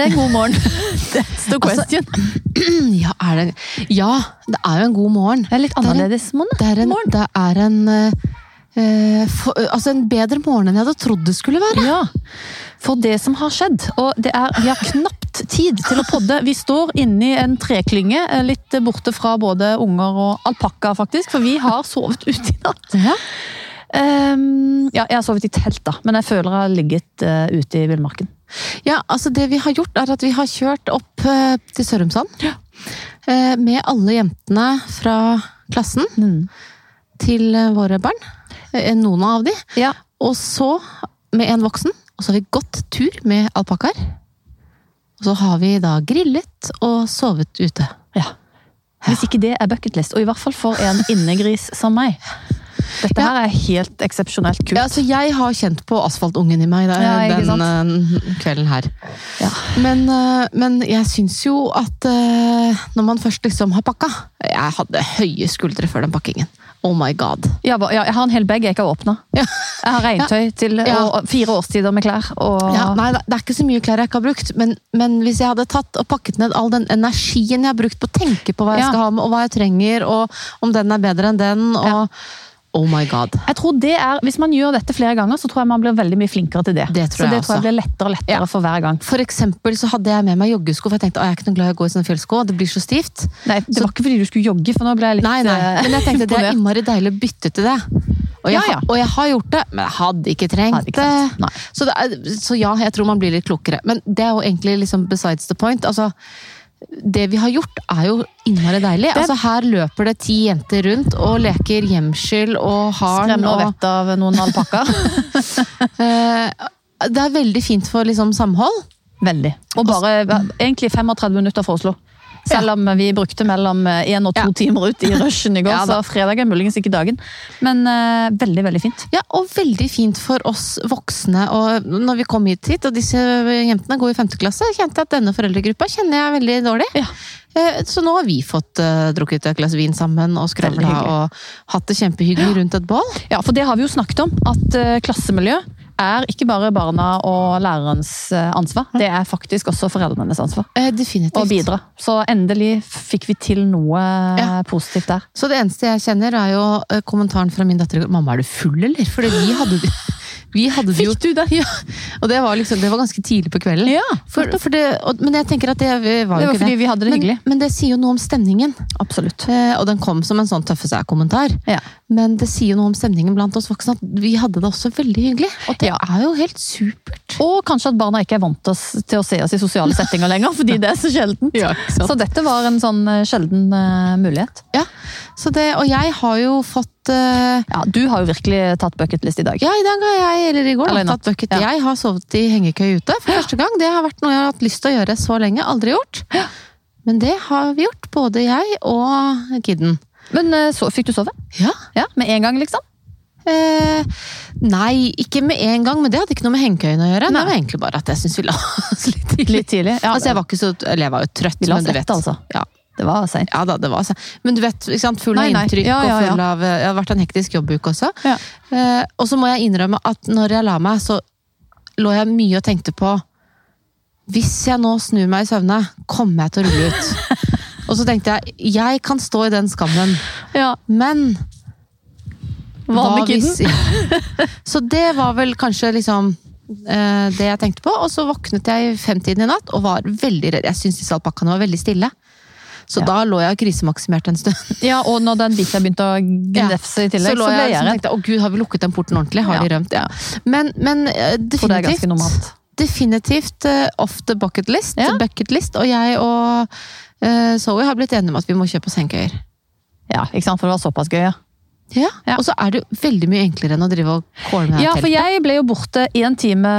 Er det god morgen? That's the Altså. Ja, er det, ja, det er jo en god morgen. det er litt er en- annerledes morgen. Det er en, det er en uh, eh, for, altså en bedre morgen enn jeg hadde trodd det skulle være. Ja, for det som har skjedd, og det er, vi har knapt tid til å podde. Vi står inni en treklynge, eh, litt borte fra både unger og alpakka faktisk, for vi har sovet ute i natt. Ja. Ehm, ja, jeg har sovet i telt da, men jeg føler jeg har ligget uh, ute i villmarken. Ja, altså det vi har gjort er at vi har kjørt opp uh, til Sørumsand. eh, med alle jentene fra klassen til eh, våre barn. Noen av de. Ja, Og så med en voksen. Og så har vi gått tur med alpakkaer. Og så har vi da grillet og sovet ute. ja. Hvis ikke det er bucketlist, og i hvert fall for en innegris som meg. Dette Ja. her er helt eksepsjonelt kult. Ja, altså Jeg har kjent på asfaltungen i meg der, Ja, den uh, kvelden her. Ja. Men, uh, men jeg syns jo at uh, når man først liksom har pakka Jeg hadde høye skuldre før den pakkingen. Oh my god. Ja, jeg har en hel bag jeg ikke har åpna. Ja. Jeg har regntøy til Ja. og fire årstider med klær. Og Ja, nei, det er ikke så mye klær jeg ikke har brukt, men, men hvis jeg hadde tatt og pakket ned all den energien jeg har brukt på å tenke på hva jeg skal ha med, og hva jeg trenger, og om den er bedre enn den, og. Oh my god. jeg tror det er, Hvis man gjør dette flere ganger, så tror jeg man blir veldig mye flinkere til det. Det tror så jeg det tror jeg blir lettere og lettere Ja. for hver gang. For eksempel så hadde jeg med meg joggesko, for jeg tenkte å, jeg er ikke noe glad i å gå i sånne fjellsko, det blir så stivt. Nei, Det var ikke fordi du skulle jogge, for nå ble jeg litt Nei, nei, eh, men jeg tenkte det er innmari deilig å bytte til det. Og jeg, Ja, ja. og jeg har gjort det, men jeg hadde ikke trengt Hadde ikke trengt. Så, det er, så ja, jeg tror man blir litt klokere. Men det er jo egentlig liksom besides the point. Altså, det vi har gjort er jo innmari deilig. Altså, her løper det ti jenter rundt og leker gjemsel og harn. Skremmer og Og, vett av noen alpakkaer. eh, det er veldig fint for liksom, samhold. Veldig. Og bare egentlig 35 minutter for Oslo. Selv om vi brukte mellom én og to timer ut i rushen i går, Ja, så fredag er muligens ikke dagen. Men uh, veldig, veldig fint. Ja, og veldig fint for oss voksne. Og når vi kom hit, hit og disse jentene går i femte klasse, kjente jeg at denne foreldregruppa kjenner jeg veldig dårlig. Ja. Eh, Så nå har vi fått uh, drukket et glass vin sammen og skravla og hatt det kjempehyggelig rundt et bål. Ja, for det har vi jo snakket om, at uh, klassemiljø er ikke bare barna og lærerens eh, ansvar, det er faktisk også foreldrenes ansvar. Eh, Definitivt. Å bidra. Så endelig fikk vi til noe Ja. positivt der. Så det eneste jeg kjenner, er jo eh, kommentaren fra min datter 'Mamma, er du full, eller?' Fordi vi hadde Fikk du det? Ja, og det var, liksom, det var ganske tidlig på kvelden. Ja, For, for det, og, men jeg tenker at det var Det jo var ikke fordi det. vi hadde det men, hyggelig. men det sier jo noe om stemningen. Absolutt. Eh, og den kom som en sånn tøffe seg-kommentar. Ja. Men det sier jo noe om stemningen blant oss voksne, at vi hadde det også veldig hyggelig. Og det Ja. er jo helt supert. Og kanskje at barna ikke er vant oss til å se oss i sosiale settinger lenger, fordi det er så sjeldent. Ja. Så dette var en sånn eh, sjelden uh, mulighet. Ja, det, Og jeg har jo fått uh, Ja, du har jo virkelig tatt bucketlist i dag. Ja, i dag har jeg, eller i går, Eller da, tatt bucket. Ja. Jeg har sovet i hengekøye ute for første gang. Det har vært noe jeg har hatt lyst til å gjøre så lenge. Aldri gjort. Men det har vi gjort, både jeg og kidden. Men eh, så fikk du sove? Ja. Ja, Med en gang, liksom? Eh, nei, ikke med en gang, men det hadde ikke noe med hengekøyen å gjøre. Nei. Det var egentlig bare at jeg syns vi la oss litt tidlig. Litt tidlig? Ja, altså, jeg var ikke så, eller jeg var jo trøtt, Vi la men du du vet. altså. Ja, Det var seint. ja da, det var seint. Men du vet, full av inntrykk Ja, ja, og full av Det har vært en hektisk jobbuke også. Ja. Eh, og så må jeg innrømme at når jeg la meg, så lå jeg mye og tenkte på Hvis jeg nå snur meg i søvne, kommer jeg til å rulle ut. og så tenkte jeg jeg kan stå i den skammen, Ja. men Hva hvis- Så det var vel kanskje liksom eh, det jeg tenkte på. Og så våknet jeg i femtiden i natt og var veldig redd. Jeg syns disse alpakkaene var veldig stille. Så Ja. da lå jeg og krisemaksimerte en stund. Ja, og når den biten begynte å gnefse i tillegg, så, lå ble jeg jeg redd. å gud, har vi lukket den porten ordentlig? Har de rømt? Ja. Men, men eh, definitivt, definitivt eh, off the bucket list. Ja. Bucket list. Og jeg og uh, Zoe har blitt enige om at vi må kjøpe oss hengekøyer. Ja, ikke sant? For det var såpass gøy, ja. Ja. Ja. Og så er det jo veldig mye enklere enn å drive og kåle med Ja, for jeg ble jo borte én time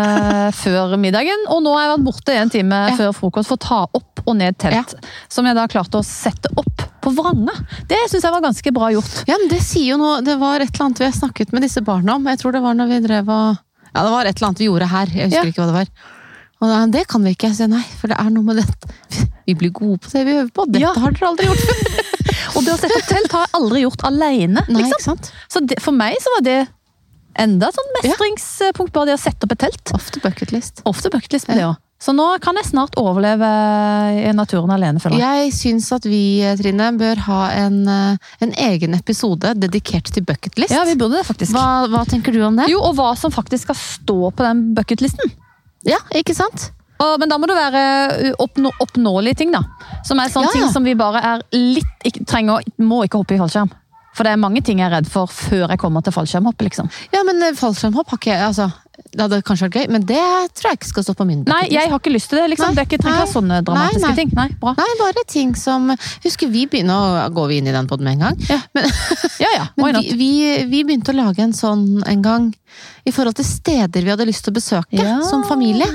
før middagen, og nå har jeg vært borte en time Ja. før frokost for å ta opp og ned telt. Som jeg da klarte å sette opp på vranga. Det syns jeg var ganske bra gjort. Ja, men det sier jo noe Det var et eller annet vi har snakket med disse barna om. Jeg tror det var når vi drev og Ja, det var et eller annet vi gjorde her. Jeg husker Ja. ikke hva det var. Og da, det kan vi ikke. Jeg sier nei, for det er noe med dette. Vi blir gode på det vi øver på. Dette Ja. har dere aldri gjort før. Og det å sette opp telt har jeg aldri gjort alene. Nei, Liksom. Så det, for meg så var det Enda et sånn mestringspunkt, bare det å sette opp et telt. Ofte bucketlist. Ofte bucketlist ja. det òg. Så nå kan jeg snart overleve i naturen alene, føler jeg. Jeg syns at vi, Trine, bør ha en, eh, en egen episode dedikert til bucketlist. Ja, vi burde det, faktisk. hva, hva tenker du om det? Jo, og hva som faktisk skal stå på den bucketlisten. Ja, ikke sant? Og, men da må det være uh, oppnå, oppnåelige ting, da. Som er sånne Ja, ja. ting som vi bare er litt ikke, trenger, Må ikke hoppe i fallskjerm. For det er mange ting jeg er redd for før jeg kommer til fallskjermhopp, liksom. Ja, men eh, fallskjermhopp har ikke jeg altså, Det hadde kanskje vært gøy, men det tror jeg ikke skal stå på min Nei, jeg har ikke lyst til det. liksom. Nei, Det er ikke, ikke sånne dramatiske Nei, nei. ting. Nei, bra. Nei, bare ting som Husker vi begynner Nå går vi inn i den podden med en gang. Ja. Men, Ja, ja, men vi, vi, vi begynte å lage en sånn en gang i forhold til steder vi hadde lyst til å besøke Ja. som familie.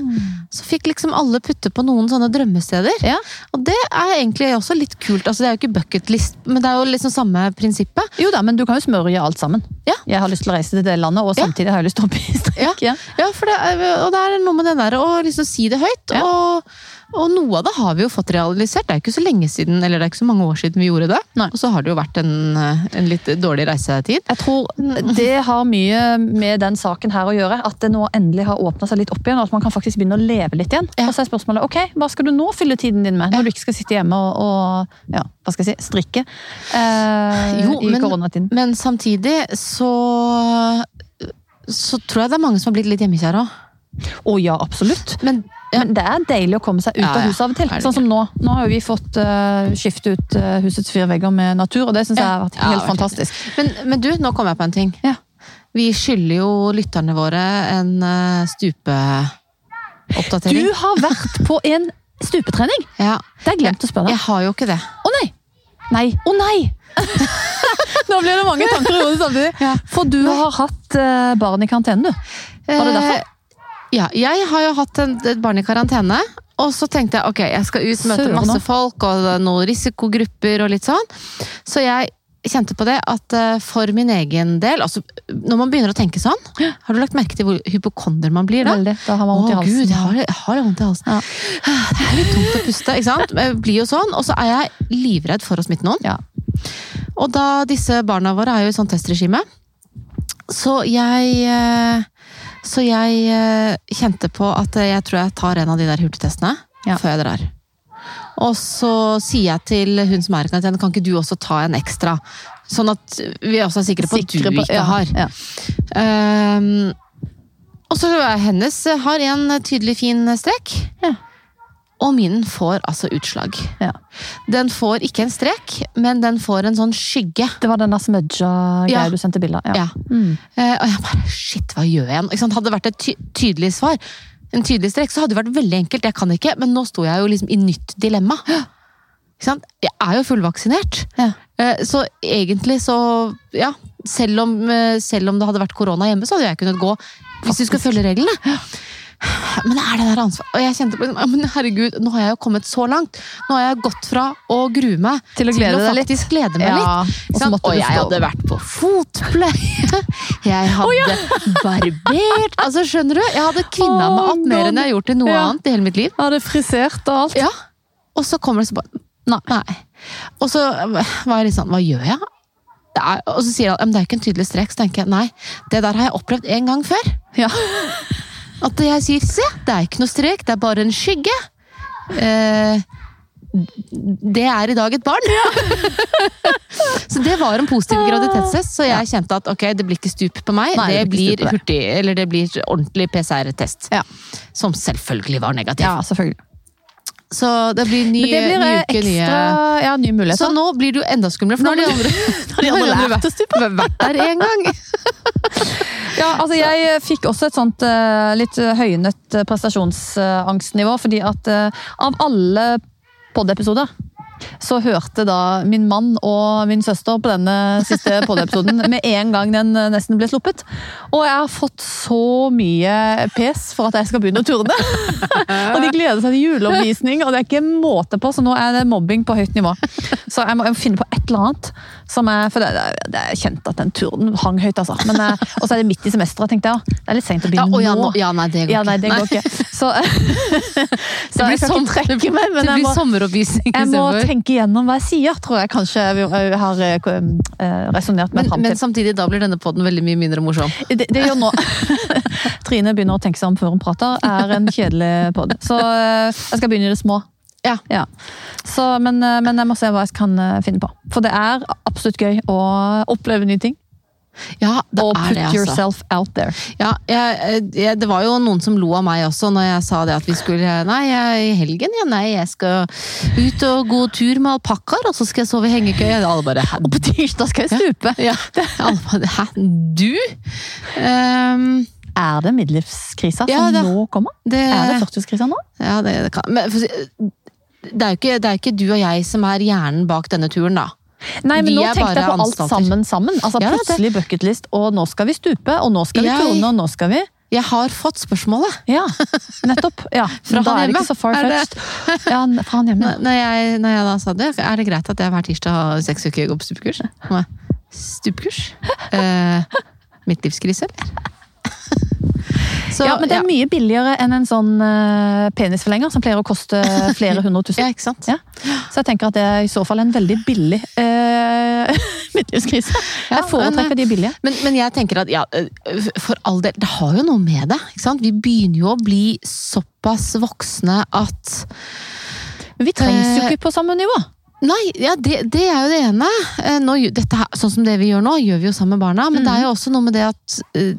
Så fikk liksom alle putte på noen sånne drømmesteder. Ja. Og det er egentlig også litt kult. Altså, det er jo ikke bucketlist, men det er jo liksom samme prinsippet. Jo da, men du kan jo smørje alt sammen. Ja. Jeg har lyst til å reise til det landet, og samtidig har jeg lyst til å hoppe i strekk. Ja. Ja, ja det er, og det er noe med det der å liksom si det høyt. Og, og noe av det har vi jo fått realisert. Det er ikke så lenge siden, eller det er ikke så mange år siden vi gjorde det. Nei. Og så har det jo vært en, en litt dårlig reisetid. Jeg tror det har mye med den saken her å gjøre. At det nå endelig har åpna seg litt opp igjen, og at man kan faktisk begynne å leve litt igjen. Ja. Og så er spørsmålet ok, hva skal du nå fylle tiden din med, når du ikke skal sitte hjemme og, og ja, hva skal jeg si, strikke eh, Jo, i men- koronatiden? Men samtidig så så tror jeg det er mange som har blitt litt hjemmekjære òg. Å ja, absolutt. Men ja. Men det er deilig å komme seg ut Ja, av huset av og til. Sånn som nå. Nå har jo vi fått uh, skifte ut uh, husets fire vegger med natur, og det syns jeg har vært helt fantastisk. Men, men du, nå kom jeg på en ting. Vi skylder jo lytterne våre en uh, stupeoppdatering. Du har vært på en stupetrening! Ja. Det har jeg glemt å spørre deg. Jeg har jo ikke det. Å nei! Nei. Å nei! Nå blir det mange tanker i hodet samtidig. Ja. For du har hatt eh, barn i karantene, du. Var det derfor? Ja, jeg har jo hatt en, et barn i karantene. Og så tenkte jeg ok, jeg skal ut, møte Søren masse folk og noen risikogrupper og litt sånn. Så jeg kjente på det at eh, for min egen del altså Når man begynner å tenke sånn, har du lagt merke til hvor hypokonder man blir da? Veldig. Da har man vondt i halsen. gud, jeg har, jeg har vondt i halsen. Ja. Det er litt tungt å puste, ikke sant? Jeg blir jo sånn, og så er jeg livredd for å smitte noen. Ja. Og da disse barna våre er jo i sånn testregime, så jeg eh, Så jeg eh, kjente på at jeg tror jeg tar en av de der hurtigtestene Ja. før jeg drar. Og så sier jeg til hun som er i karantene, kan ikke du også ta en ekstra? Sånn at vi også er sikre på at Sikre du på- ikke ja, har. Ja. Um, og så hennes har en tydelig fin strek. Ja. Og min får altså utslag. Ja. Den får ikke en strek, men den får en sånn skygge. Det var den smudja-greia Ja. du sendte bilde av. Ja. Ja. Mm. Eh, og jeg bare shit, hva gjør jeg nå? Hadde det vært et ty tydelig svar, en tydelig strek, så hadde det vært veldig enkelt. Jeg kan ikke, men nå sto jeg jo liksom i nytt dilemma. Ikke sant? Jeg er jo fullvaksinert. Ja. Eh, Så egentlig så Ja, selv om, eh, selv om det hadde vært korona hjemme, så hadde jeg kunnet gå hvis du skal følge reglene. Men er det der ansvaret. Og jeg kjente på liksom, ja, men herregud, nå har jeg jo kommet så langt. Nå har jeg gått fra å grue meg Til å glede til å faktisk glede meg litt. Ja, og Ikke så måtte Og jeg hadde vært på fotpleie. Jeg hadde barbert Altså, skjønner du? Jeg hadde kvinna meg Oh, opp mer enn jeg har gjort i noe Ja. annet i hele mitt liv. Hadde frisert og alt. Ja. Og så kommer det så bare Nei. Nei. Og så var jeg litt sånn Hva gjør jeg? Er, og så sier han men det er jo ikke en tydelig strek. Så tenker jeg nei, det der har jeg opplevd en gang før. Ja. At jeg sier se, det er ikke noe strek, det er bare en skygge. Eh, det er i dag et barn. så det var en positiv graviditetstest, så jeg kjente at ok, det blir ikke stup på meg. Nei, det, blir hurtig, eller det blir ordentlig PCR-test. Ja. Som selvfølgelig var negativ. ja, selvfølgelig. Så det blir ny, det blir nye eh, ekstra, nye ja, nye Så nå blir det jo enda skumlere, for nå har de andre, de andre lært oss stupe. vært der en gang. Ja, altså jeg fikk også et sånt eh, litt høynet eh, prestasjonsangstnivå, fordi at eh, av alle poddepisoder så hørte da min mann og min søster på denne siste podiepisoden med en gang den nesten ble sluppet. Og jeg har fått så mye pes for at jeg skal begynne å turne. og de gleder seg til juleomvisning, og det er ikke måte på, så nå er det mobbing på høyt nivå. Så jeg må, finne på et eller annet som er For det, det, det er kjent at den turnen hang høyt, altså. Eh, og så er det midt i semesteret, tenkte jeg. Det er litt seint å begynne ja, nå. ja, nei, det går Ja, nei, det går ikke. Så, så blir jeg skal som- men det blir sommeroppvisning istedenfor. skjønner. Tenke igjennom hva jeg sier, tror jeg kanskje vi har resonnert med fram men samtidig, da blir denne podden veldig mye mindre morsom. Det, det gjør nå. Trine begynner å tenke seg om før hun prater, er en kjedelig pod. Så jeg skal begynne i det små. Ja. Så, men, men jeg må se hva jeg kan finne på. For det er absolutt gøy å oppleve nye ting. Ja, det Og er det, altså. yourself out there. Ja, jeg, jeg, det var jo noen som lo av meg også når jeg sa det at vi skulle Nei, jeg, i helgen, ja, nei, jeg skal ut og gå tur med alpakkaer, og så skal jeg sove i hengekøye. Alle bare Hæ? Og på tirsdag skal jeg stupe! Ja. Alle bare, Hæ? Du? Um, Er det midtlivskrisa Ja, som det- nå kommer? det, Er det 40-årskrisa nå? Ja, det, det kan Men for, det er jo ikke, det er ikke du og jeg som er hjernen bak denne turen, da. Nei, men nå tenkte jeg på alt anstalter. sammen sammen. Altså Ja, Plutselig bucketlist, og nå skal vi stupe, og nå skal vi Jeg- turne, og nå skal vi Jeg har fått spørsmålet. Ja, nettopp. Ja, Fra da han er det hjemme? ikke så far Er det- fetched. Ja, fra han hjemme. Når jeg, når jeg da sa det, er det greit at jeg hver tirsdag har seks uker går på stupekurs? Stupekurs? Eh, midtlivskrise, eller? Så, ja, men det er mye billigere enn en sånn uh, penisforlenger, som pleier å koste flere hundre tusen. ja, ikke sant? Ja. Så jeg tenker at det er i så fall en veldig billig uh, midtlivskrise. Ja, Jeg foretrekker de billige. Men, men jeg tenker at ja, for all del, det har jo noe med det. ikke sant? Vi begynner jo å bli såpass voksne at Men vi trengs jo Eh, ikke på samme nivå. Nei, ja, det, det er jo det ene. Eh, Nå, dette sånn som det vi gjør nå, gjør vi jo sammen med barna. Men det er jo også noe med det at eh,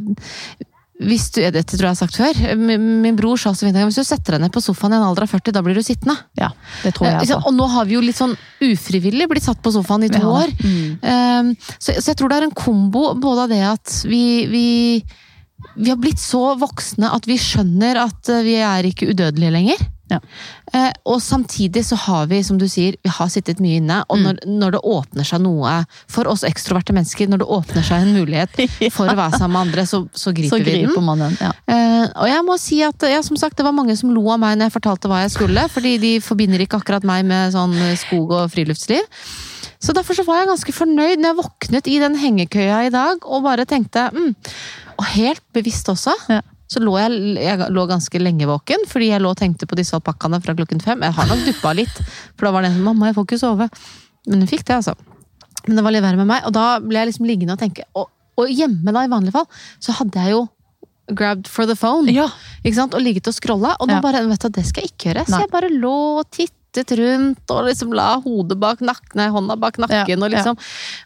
hvis du, Dette tror jeg jeg har sagt før. Min, min bror sa så fint hvis du setter deg ned på sofaen i en alder av 40, da blir du sittende. Ja, det tror Eh, jeg ikke. Og nå har vi jo litt sånn ufrivillig blitt satt på sofaen i to ja. år. Mm. Um, så, så jeg tror det er en kombo både av det at vi, vi, vi har blitt så voksne at vi skjønner at eh, vi er ikke udødelige lenger. Ja. Eh, og samtidig så har vi, som du sier, vi har sittet mye inne. Og Mm. når, når det åpner seg noe for oss ekstroverte mennesker, når det åpner seg en mulighet for å være sammen med andre, så, så griper Så vi den. griper man den. Ja. Eh, og jeg må si at ja, som sagt, det var mange som lo av meg når jeg fortalte hva jeg skulle, fordi de forbinder ikke akkurat meg med sånn skog og friluftsliv. Så derfor så var jeg ganske fornøyd når jeg våknet i den hengekøya i dag og bare tenkte mm, Og helt bevisst også. Ja. Så lå jeg, jeg lå ganske lenge våken, fordi jeg lå og tenkte på disse alpakkaene fra klokken fem. Jeg har nok duppa litt, for da var det en 'mamma, jeg får ikke sove'. Men hun fikk det, altså. Men det var litt verre med meg, og da ble jeg liksom liggende og tenke. Og, og hjemme da, i vanlig fall, så hadde jeg jo grabbed for the phone. ja. Ikke sant? Og ligget og scrolla. Og nå Ja. bare, vet du, det skal jeg ikke gjøre. Så Nei. jeg bare lå og tittet rundt og liksom la hodet bak nakken, nei, hånda bak nakken. Ja, Og liksom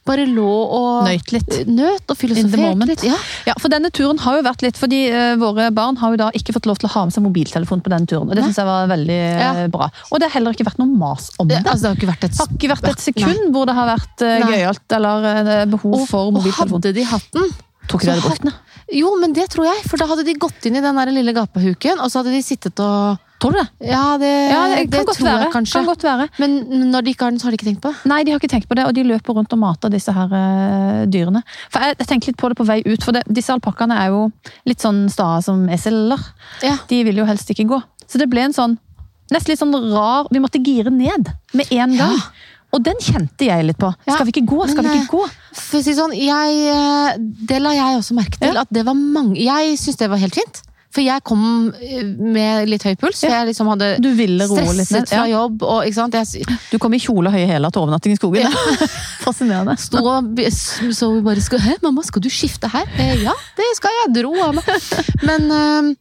bare lå og Nøyt litt. Nøt og filosoferte litt. Ja. Ja, for denne turen har jo vært litt, fordi uh, våre barn har jo da ikke fått lov til å ha med seg mobiltelefon på denne turen. Og det Nei. syns jeg var veldig Ja. bra. Og det har heller ikke vært noe mas om det. Altså, det har ikke vært et har ikke vært et sekund hvor det har vært uh, Nei. gøyalt eller eh, behov og, for og hadde de hatt den Ikke de brukt den. Jo, men det tror jeg. For da hadde de gått inn i den der lille gapahuken, og så hadde de sittet og Tror du det? Ja, det, Ja, det kan godt tror være. jeg kanskje. Kan godt være. Men når de ikke har den, så har de ikke tenkt på det. Nei, de har ikke tenkt på det, og de løper rundt og mater disse her uh, dyrene. For jeg, jeg tenkte litt på det på vei ut, for det, disse alpakkaene er jo litt sånn sta som eseler. Ja. De vil jo helst ikke gå. Så det ble en sånn nesten litt sånn rar Vi måtte gire ned med en gang. Ja. Og den kjente jeg litt på. Ja. Skal vi ikke gå? Skal vi ikke gå? For å si sånn, jeg, eh, det la jeg også merke til. Ja. At det var mange Jeg syns det var helt fint. For jeg kom eh, med litt høy puls. Ja. jeg liksom hadde stresset fra Ja. jobb. Og, ikke sant? Jeg Du kom i kjole og høye hæler til overnatting i skogen. Fascinerende. Stå, så vi bare skal, Hæ, mamma, skal du skifte her? Eh, ja, det skal jeg. Dro av meg. Men,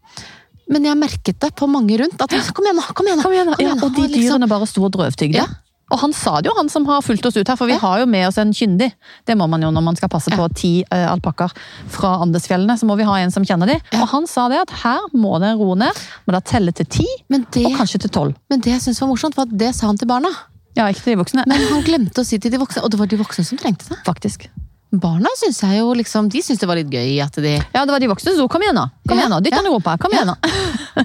men jeg merket det på mange rundt. At kom igjen, nå! Kom igjen, nå! Kom igjen. Kom ja, og de nå, liksom. dyrene bare sto og drøvtygde. Ja. Og han sa det jo, han som har fulgt oss ut her, for vi Ja. har jo med oss en kyndig. Det må man jo når man skal passe på ti uh, alpakkaer fra Andesfjellene. Så må vi ha en som kjenner de. Ja. Og han sa det at her må det roe ned. Må da telle til ti, Men det, og kanskje til tolv. men det jeg syns var morsomt, var at det sa han til barna. Ja, ikke til de voksne. Men han glemte å si til de voksne, og det var de voksne som trengte det. Faktisk. Barna syns jeg jo liksom, de syns det var litt gøy at de Ja, det var de voksne som sa kom igjen, da. Kom Ja, igjen da, Dytt den i rumpa. Kom igjen, da.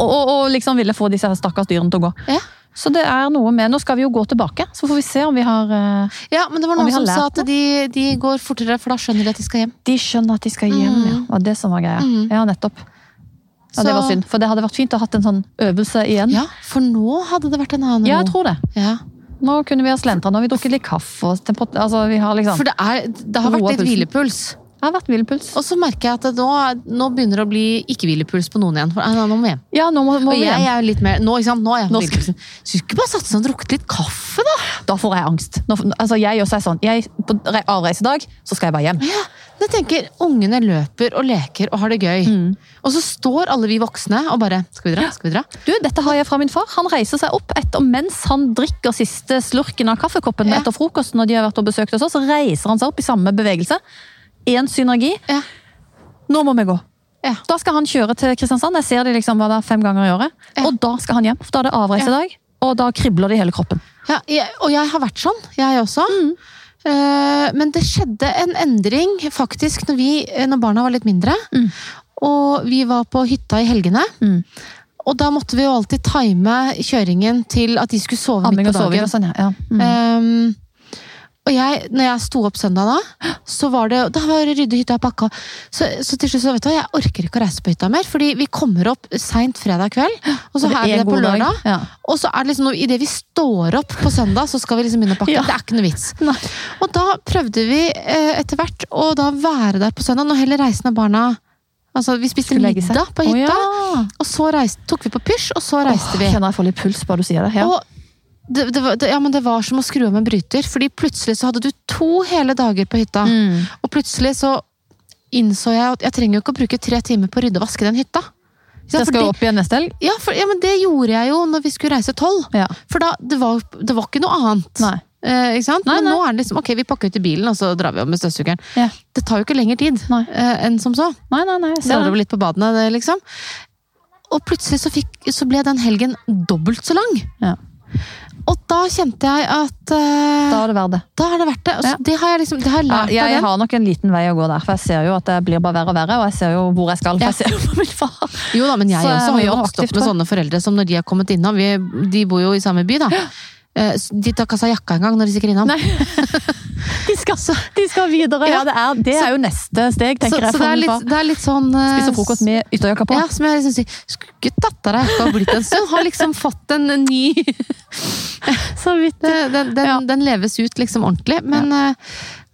og, og, og liksom ville få disse stakkars dyrene til å gå. Ja. Så det er noe med Nå skal vi jo gå tilbake, så får vi se om vi har eh, Ja, men det var noen som sa at de, de går fortere, for da skjønner de at de skal hjem. De skjønner at de skal hjem, Mm. ja. Det var det som var greia. Mm. Ja, nettopp. Ja, Det var synd, for det hadde vært fint å ha hatt en sånn øvelse igjen. Ja, for nå hadde det vært en annen Ja, jeg tror det. Ja. Nå kunne vi ha slentra, nå har vi drukket litt kaffe. Og altså, vi har liksom For det, er, det har vært litt hvilepuls. Jeg har vært hvilepuls. Og så merker jeg at det nå, nå begynner det å bli ikke-hvilepuls på noen igjen. For nei, nå må vi hjem. Ja, nå må, må Og jeg hjem. er litt mer Nå, ikke sant? Nå er jeg på skal- hvilepulsen. Skulle ikke bare satt seg og drukket litt kaffe, da? Da får jeg angst. Nå, altså, jeg også er sånn. Jeg, på avreisedag så skal jeg bare hjem. Ja, jeg tenker, Ungene løper og leker og har det gøy. Mm. Og så står alle vi voksne og bare Skal vi dra? Skal vi dra? Du, Dette har jeg fra min far. Han reiser seg opp etter, mens han drikker siste slurken av kaffekoppen Ja. etter frokosten, når de har vært og besøkt oss, så reiser han seg opp i samme bevegelse. Én synergi. Ja. Nå må vi gå. Ja. Da skal han kjøre til Kristiansand. Jeg ser de liksom hva det er, fem ganger i året. Ja. Og da skal han hjem. For da er det avreisedag, og da kribler det i hele kroppen. Ja, jeg, og jeg har vært sånn, jeg også. Mm. Uh, men det skjedde en endring faktisk når, vi, eh, når barna var litt mindre. Mm. Og vi var på hytta i helgene. Mm. Og da måtte vi jo alltid time kjøringen til at de skulle sove Amming midt på dagen. og sånn, ja. Mm. Ehm, og jeg, når jeg sto opp søndag da, så var det Da var det rydde hytta og pakka. Så, så til slutt så vet du hva, jeg orker ikke å reise på hytta mer. Fordi vi kommer opp seint fredag kveld, og så Og er vi det der på lørdag. Ja. Og så er det liksom idet vi står opp på søndag, så skal vi liksom begynne å pakke. Ja. Det er ikke noe vits. Nei. Og da prøvde vi eh, etter hvert å da være der på søndag, når heller reisen av barna Altså, vi spiste middag på hytta, hytta, ja. og så reiste, tok vi på pysj, og så reiste oh, vi. Kjenner jeg får litt puls bare du sier det. Ja. Og det, det, det, ja, men det var som å skru av en bryter, fordi plutselig så hadde du to hele dager på hytta. Mm. Og plutselig så innså jeg at jeg trenger jo ikke å bruke tre timer på å rydde og vaske den hytta. Sant? Det skal Fordi- jo opp igjen neste helg. ja, for, ja, men det gjorde jeg jo når vi skulle reise tolv. Ja. For da, det var, det var ikke noe annet. Nei. Eh, ikke sant? Nei, Men nei. nå er det liksom, ok, vi pakker ut i bilen, og så drar vi om med støvsugeren. Ja. Det tar jo ikke lenger tid eh, enn som så. Nei, nei, nei. Ser det. litt på badene, det, liksom. Og plutselig så, fikk, så ble den helgen dobbelt så lang. Ja. Og da kjente jeg at uh, Da er det verdt det. da er det verdt det. Altså, Ja. Det har jeg liksom, det har jeg Ja, jeg, jeg har nok en liten vei å gå der, for jeg ser jo at det blir bare verre og verre, og jeg ser jo hvor jeg skal. For jeg ser jo på min far. Jo da, men jeg Så også har jo vokst opp med sånne foreldre som når de har kommet innom, vi, de bor jo i samme by da. Eh, De tar ikke av seg jakka engang når de stikker innom. Nei. De skal, de skal videre. Ja, det er, det er jo neste steg, Så, tenker jeg. så for det, er litt, det er litt sånn eh, Spiser frokost med ytterjakka på. Ja, som jeg liksom sier, skulle ikke deg å og blitt en stund. Har liksom fått en ny Så vidt. Den, den, den, Ja. den leves ut liksom ordentlig. Men, ja.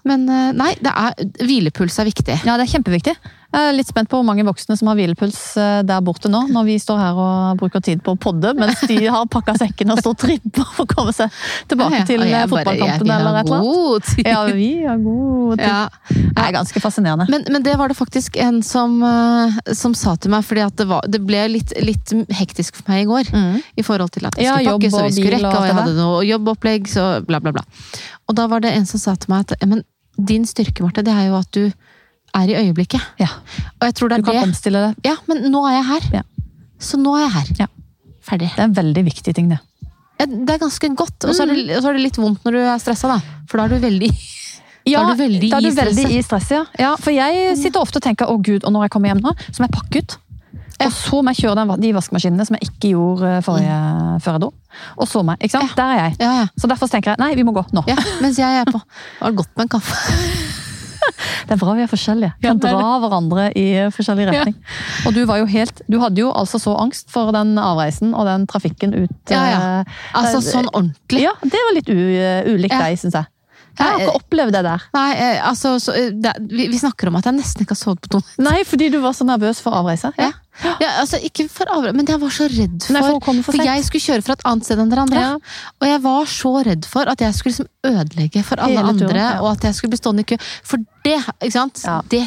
men eh, nei, det er, hvilepuls er viktig. Ja, det er kjempeviktig. Jeg er litt spent på hvor mange voksne som har hvilepuls eh, der borte nå, når vi står her og bruker tid på å podde, mens de har pakka sekkene og står og tripper for å komme seg tilbake til ja, ja, eh, fotballkampen eller et eller annet. Ja, vi har god tid. Ja. Det er ganske fascinerende. Men, men det var det faktisk en som, eh, som sa til meg, fordi det, var, det ble litt, litt hektisk for meg i går. Mm. I forhold til at jeg skulle pakke, så vi skulle rekke, og og jeg hadde noe jobbopplegg, så bla, bla, bla. Og da var det en som sa til meg at men din styrke, Marte, det er jo at du er i øyeblikket. Ja, Og jeg tror det du er kan det. omstille det. Ja, men nå er jeg her. Ja. Så nå er jeg her. Ja. Ferdig. Det er en veldig viktig ting, det. Ja, Det er ganske godt, og så er, Mm. det- så er det litt vondt når du er stressa, da. For da er du veldig Ja, Da er du veldig er i du veldig i stresset, ja. ja. For jeg sitter ofte og tenker å gud, og når jeg kommer hjem nå, så må jeg pakke ut. Og så må jeg kjøre den, de vaskemaskinene som jeg ikke gjorde eh, forrige, før jeg dro. Og så meg. ikke sant? Der er jeg. Ja, ja. Så derfor tenker jeg nei, vi må gå nå. ja mens jeg er på. Det var godt med en kaffe. Det er bra vi er forskjellige. Ja, Kan er dra hverandre i forskjellig retning. Og du var jo helt Du hadde jo altså så angst for den avreisen og den trafikken ut Ja, ja. eh, Altså eh, sånn ordentlig. Ja, det var litt ulikt Ja. deg, syns jeg. Jeg har ikke opplevd det der. Nei, eh, altså så, eh, det, vi, vi snakker om at jeg nesten ikke har sovet på to Nei, fordi du var så nervøs for avreise. Ja. Ja, altså ikke for avhør, men jeg var så redd for Nei, for for jeg skulle kjøre fra et annet sted enn dere andre. Ja. Og jeg var så redd for at jeg skulle liksom ødelegge for alle Hele andre, ja. og at jeg skulle bli stående i kø. For det, ikke sant? Ja. Det,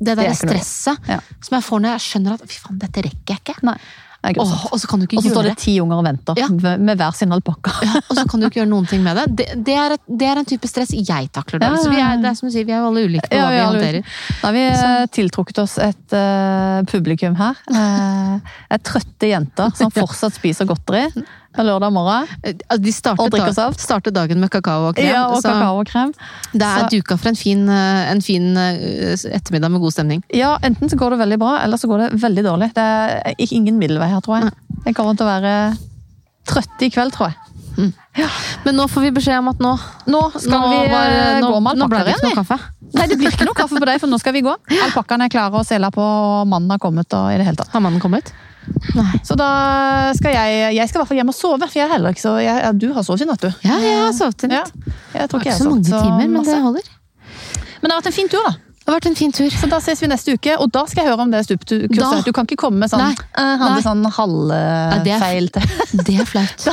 det der er stresset Ja. som jeg får når jeg skjønner at fy faen, dette rekker jeg ikke. Nei. Er Åh, og så kan du ikke Og så står det ti unger og venter Ja. med hver sin alpakka. ja, og så kan du ikke gjøre noen ting med det. Det, det, er, et, det er en type stress jeg takler Ja. Så vi er, det er som du sier, vi er jo alle ulike på Ja, hva vi er håndterer. Da har vi eh, tiltrukket oss et uh, publikum her. Uh, et trøtte jenter som fortsatt spiser godteri lørdag morgen. Altså, De startet, Og saft. startet dagen med kakao og krem. Ja, og kakao og krem. det er Så- duka for en fin, eh, en fin eh, ettermiddag med god stemning. Ja, enten så går det veldig bra, eller så går det veldig dårlig. Det er ingen middelvei her, tror jeg. Jeg kommer til å være trøtt i kveld, tror jeg. Men nå får vi beskjed om at nå, Nå skal nå, vi var- eh, nå, gå med alpakkaer igjen. noe kaffe. Nei, det blir ikke noe kaffe på deg, for nå skal vi gå. Alpakkaene er klare å sela på, og mannen har kommet og i det hele tatt. Har mannen kommet? Nei. Så da skal jeg Jeg skal i hvert fall hjem og sove, for jeg er heller ikke så jeg, ja, Du har sovet i natt, du. Ja, jeg har sovet i Ja, natt. jeg tror ikke jeg har mange sovet så timer, men masse. det holder. Men det har vært en fin tur, da. Det har vært en fin tur. Så da ses vi neste uke, og da skal jeg høre om det stupkurset. Du kan ikke komme med sånn Nei. «Eh, Nei. sånn halvfeil til. Det er flaut.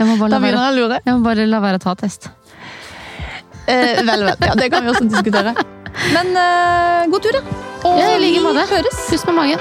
Jeg må bare la være, å lure. jeg må bare la være å ta test. Eh, vel, vel. Ja, det kan vi også diskutere. Men uh, god tur, da. Og Ja, i like måte. høres. Pust med magen.